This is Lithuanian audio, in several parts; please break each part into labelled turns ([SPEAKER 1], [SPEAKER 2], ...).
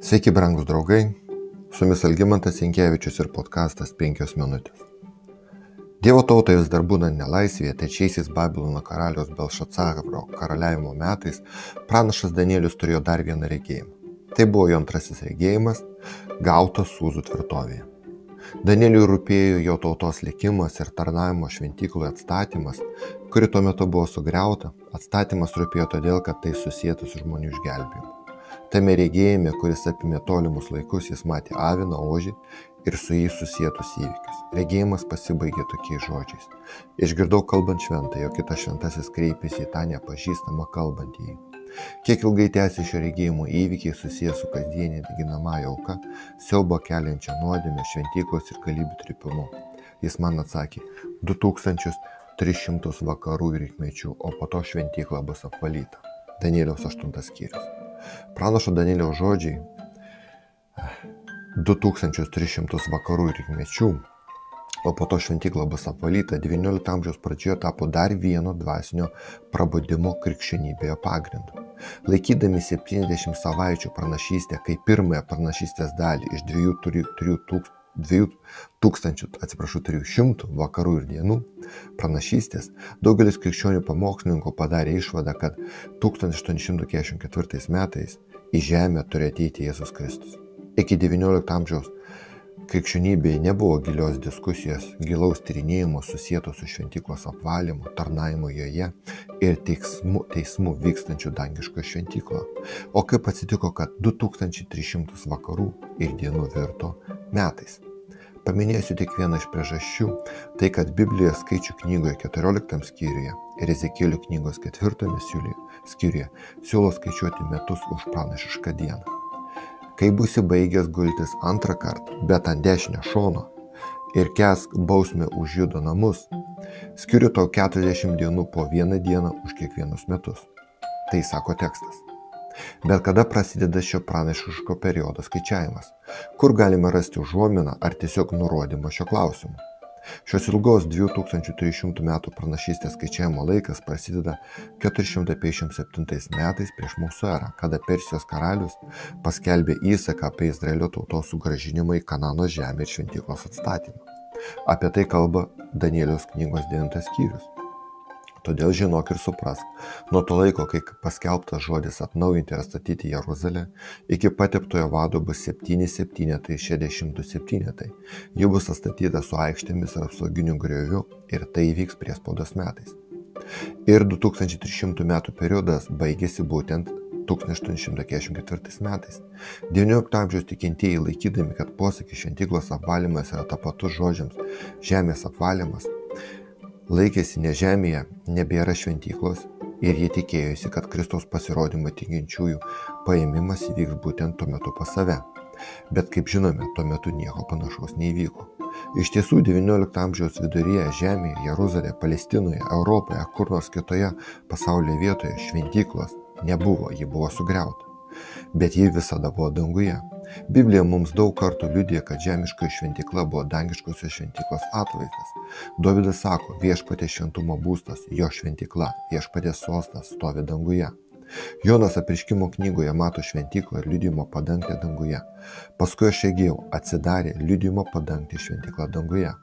[SPEAKER 1] Sveiki, brangūs draugai, su jumis Algymantas Jankievičius ir podkastas 5 minutės. Dievo tautai vis dar būna nelaisvėje, trečiaisiais Babilono karalius Belšacaro karaliavimo metais pranašas Danielius turėjo dar vieną regėjimą. Tai buvo jo antrasis regėjimas, gautas Sūzų tvirtovėje. Danieliui rūpėjo jo tautos likimas ir tarnavimo šventykloje atstatymas, kuri tuo metu buvo sugriauta. Atstatymas rūpėjo todėl, kad tai susijęta su žmonių išgelbėjimu. Tame regėjime, kuris apimė tolimus laikus, jis matė aviną ožį ir su jais susijętus įvykius. Regėjimas pasibaigė tokiais žodžiais. Išgirdau kalbant šventą, jo kitas šventasis kreipėsi į tą nepažįstamą kalbantįjį. Kiek ilgai tęsi šio regėjimo įvykiai susijęs su kasdienė ginamąją auka, siaubo keliančia nuodėmė, šventyklos ir galybių tripimu. Jis man atsakė, 2300 vakarų ir rytmečių, o po to šventykla bus apvalyta. Danieliaus 8 skyrius. Pranašo Danielio žodžiai 2300 vakarų ir rytmečių, o po to šventykla bus apvalyta, XIX amžiaus pradžioje tapo dar vieno dvasinio prabudimo krikščionybėje pagrindu. Laikydami 70 savaičių pranašystę kaip pirmąją pranašystės dalį iš 2300 2000, atsiprašau, 300 vakarų ir dienų pranašystės, daugelis krikščionių pamokslininkų padarė išvadą, kad 1844 metais į žemę turi ateiti Jėzus Kristus. Iki XIX amžiaus krikščionybėje nebuvo gilios diskusijos, gilaus tyrinėjimo susijęto su šventyklos apvalymu, tarnavimu joje ir teismu, teismu vykstančių dangiškoje šventykloje. O kaip atsitiko, kad 2300 vakarų ir dienų virto metais. Paminėsiu tik vieną iš priežasčių - tai, kad Biblijos skaičių knygoje 14 skyriuje ir Ezekėlių knygos 4 skyriuje siūlo skaičiuoti metus už pranašišką dieną. Kai būsi baigęs gultis antrą kartą, bet ant dešinio šono ir kesk bausmę už judo namus, skiriu tau 40 dienų po vieną dieną už kiekvienus metus. Tai sako tekstas. Bet kada prasideda šio pranašiško periodo skaičiavimas? Kur galima rasti užuominą ar tiesiog nurodymą šio klausimu? Šios ilgos 2300 metų pranašystės skaičiavimo laikas prasideda 457 metais prieš mūsų erą, kada Persijos karalius paskelbė įsaką apie Izraelio tautos sugražinimą į Kanano žemę ir šventyklos atstatymą. Apie tai kalba Danieliaus knygos 9 skyrius. Todėl žinok ir suprask, nuo to laiko, kai paskelbtas žodis atnaujinti ir statyti Jeruzalę, iki pateptojo vado bus 7 septynetai, 60 septynetai. Ji bus atstatyta su aikštėmis ir apsauginiu grioviu ir tai įvyks priespaudos metais. Ir 2300 metų periodas baigėsi būtent 1844 metais. XIX amžiaus tikintieji laikydami, kad posakis šventyklos apvalymas yra tapatus žodžiams žemės apvalymas, laikėsi ne žemėje, nebėra šventyklos ir jie tikėjosi, kad Kristaus pasirodymo tikinčiųjų paėmimas įvyks būtent tuo metu pas save. Bet kaip žinome, tuo metu nieko panašaus neįvyko. Iš tiesų XIX amžiaus viduryje žemėje, Jeruzalėje, Palestinoje, Europoje, kur nors kitoje pasaulio vietoje šventyklos nebuvo, ji buvo sugriauta. Bet ji visada buvo danguje. Biblija mums daug kartų liudija, kad žemiškoji šventykla buvo dangiškosios šventyklos atvaizdas. Dovydas sako, viešpatė šventumo būstas, jo šventykla, viešpatė sostas stovi danguje. Jonas apriškimo knygoje mato šventyklą ir liudijimo padangtę danguje. Paskui aš įgyjau, atsidarė liudijimo padangtė šventykla danguje.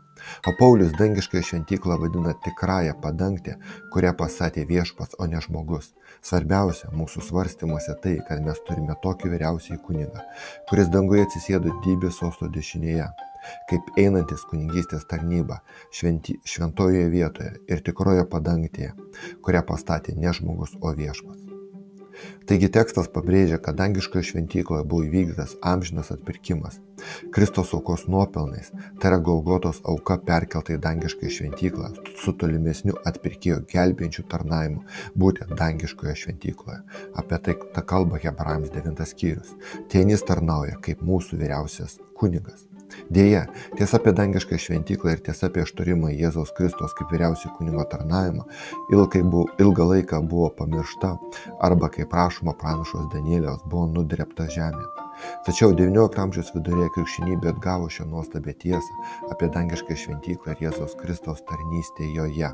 [SPEAKER 1] O Paulius dangiškąją šventyklą vadina tikrąją padangtę, kurią pasatė viešpas, o ne žmogus. Svarbiausia mūsų svarstymuose tai, kad mes turime tokį vyriausiai kunigą, kuris danguje atsisėdo dybės sosto dešinėje, kaip einantis kunigystės tarnyba šventi, šventojoje vietoje ir tikroje padangtėje, kurią pastatė ne žmogus, o viešpas. Taigi tekstas pabrėžia, kad dangiškoje šventykloje buvo įvykdytas amžinas atpirkimas. Kristos aukos nuopelnais, tai yra Golgotos auka perkelta į dangišką šventyklą su tolimesniu atpirkėjo gelbėjančių tarnavimu, būtent dangiškoje šventykloje. Apie tai ta kalba Hebrajams 9 skyrius. Tienis tarnauja kaip mūsų vyriausias kunigas. Deja, tiesa apie dangišką šventyklą ir tiesa apie ištarimą Jėzaus Kristos kaip vyriausių kunigo tarnavimą buvo, ilgą laiką buvo pamiršta arba, kaip prašoma pranašos Danieliaus, buvo nudrepta žemė. Tačiau XIX amžiaus viduryje krikščionybė atgavo šią nuostabę tiesą apie dangišką šventyklą ir Jėzaus Kristos tarnystę joje.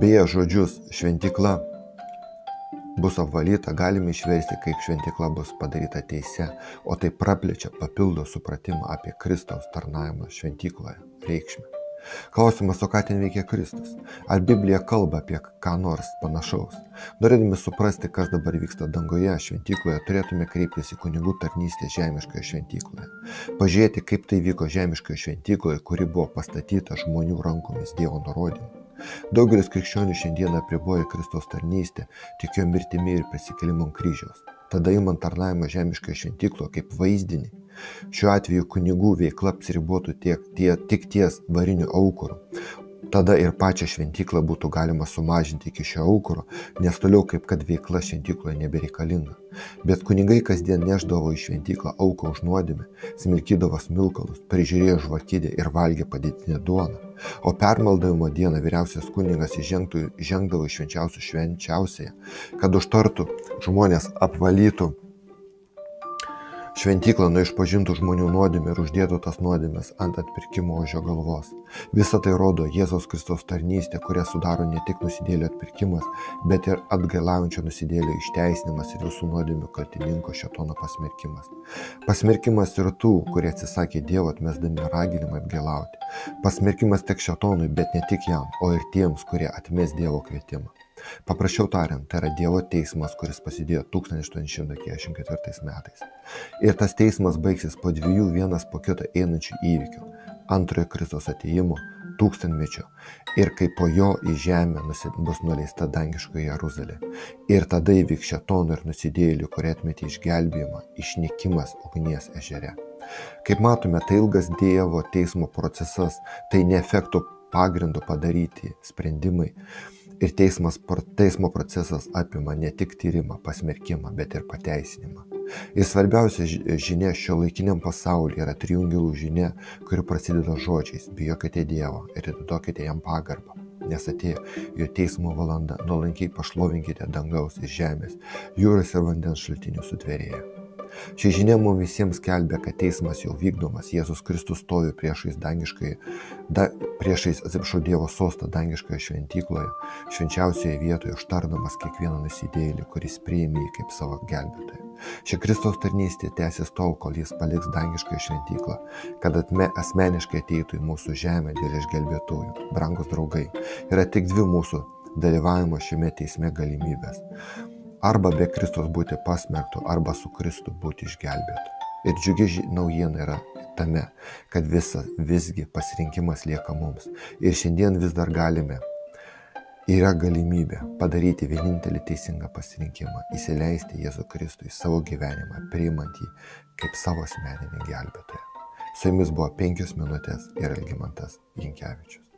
[SPEAKER 1] Beje, žodžius šventykla bus apvalyta, galime išversti, kaip šventikla bus padaryta teise, o tai praplečia, papildo supratimą apie Kristaus tarnavimą šventikloje reikšmę. Klausimas, o ką ten veikia Kristus? Ar Biblija kalba apie ką nors panašaus? Norėdami suprasti, kas dabar vyksta dangoje šventykloje, turėtume kreiptis į kunigų tarnystę žemiškoje šventykloje. Pažiūrėti, kaip tai vyko žemiškoje šventykloje, kuri buvo pastatyta žmonių rankomis Dievo nurodymu. Daugelis krikščionių šiandieną apriboja Kristaus tarnystę tik jo mirtimi ir prisikelimu ant kryžiaus. Tada įmant tarnavimą žemiškoje šventykloje kaip vaizdinį. Šiuo atveju kunigų veikla apsiribotų tiek, tie, tik ties variniu aukuru, tada ir pačią šventyklą būtų galima sumažinti iki šio aukuro, nes toliau kaip kad veikla šventykloje nebereikalinga. Bet kunigai kasdien neždavo į šventyklą auką už nuodėmę, smilkydavo smilkalus, prižiūrėjo žvakidę ir valgė padėtinę duoną. O permaldavimo dieną vyriausias kunigas įžengtų, žengdavo į švenčiausių švenčiausiąją, kad užtartų žmonės apvalytų Šventyklą nuo išpažintų žmonių nuodėmė ir uždėtų tas nuodėmės ant atpirkimo ožio galvos. Visą tai rodo Jėzaus Kristos tarnystė, kurią sudaro ne tik nusidėlio atpirkimas, bet ir atgailaujančio nusidėlio išteisinimas ir visų nuodėmių kaltininko šetono pasmerkimas. Pasmerkimas ir tų, kurie atsisakė Dievo atmesdami raginimą atgailauti. Pasmerkimas tik šetonui, bet ne tik jam, o ir tiems, kurie atmes Dievo kvietimą. Paprasčiau tariant, tai yra Dievo teismas, kuris prasidėjo 1844 metais. Ir tas teismas baigsis po dviejų vienas po kito einančių įvykių - antrojo Kristos ateimo, tūkstantmečio ir kai po jo į žemę bus nuleista dangiškoji Jeruzalė. Ir tada įvyks šetonų ir nusidėjėlių, kurie atmetė išgelbėjimą, išnykimas ugnies ežere. Kaip matome, tai ilgas Dievo teismo procesas, tai ne efekto pagrindu padaryti sprendimai, Ir teismas, teismo procesas apima ne tik tyrimą, pasmerkimą, bet ir pateisinimą. Ir svarbiausia žinia šio laikiniam pasaulyje yra trijų angelų žinia, kuri prasideda žodžiais - bijokite Dievo ir atiduokite jam pagarbą. Nes atėjo jo teismo valanda, nuolankiai pašlovinkite dangaus ir žemės, jūros ir vandens šaltinių sutvėrėję. Ši žinia mums visiems kelbė, kad teismas jau vykdomas, Jėzus Kristus stovi priešais da, priešais, atsiprašau, Dievo sostą dangiškoje šventykloje, švenčiausioje vietoje, užtardamas kiekvieną nusidėjėlį, kuris priėmė jį kaip savo gelbėtoją. Ši Kristaus tarnystė tęsis tol, kol jis paliks dangišką šventyklą, kad atme, asmeniškai ateitų į mūsų žemę dėl išgelbėtųjų. Brangus draugai, yra tik dvi mūsų dalyvavimo šiame teisme galimybės arba be Kristus būti pasmerktų, arba su Kristu būti išgelbėtų. Ir džiugi naujiena yra tame, kad visa, visgi pasirinkimas lieka mums. Ir šiandien vis dar galime, yra galimybė padaryti vienintelį teisingą pasirinkimą - įsileisti Jėzų Kristų į savo gyvenimą, priimant jį kaip savo asmeninį gelbėtoją. Su jumis buvo penkios minutės ir Algymantas Jinkevičius.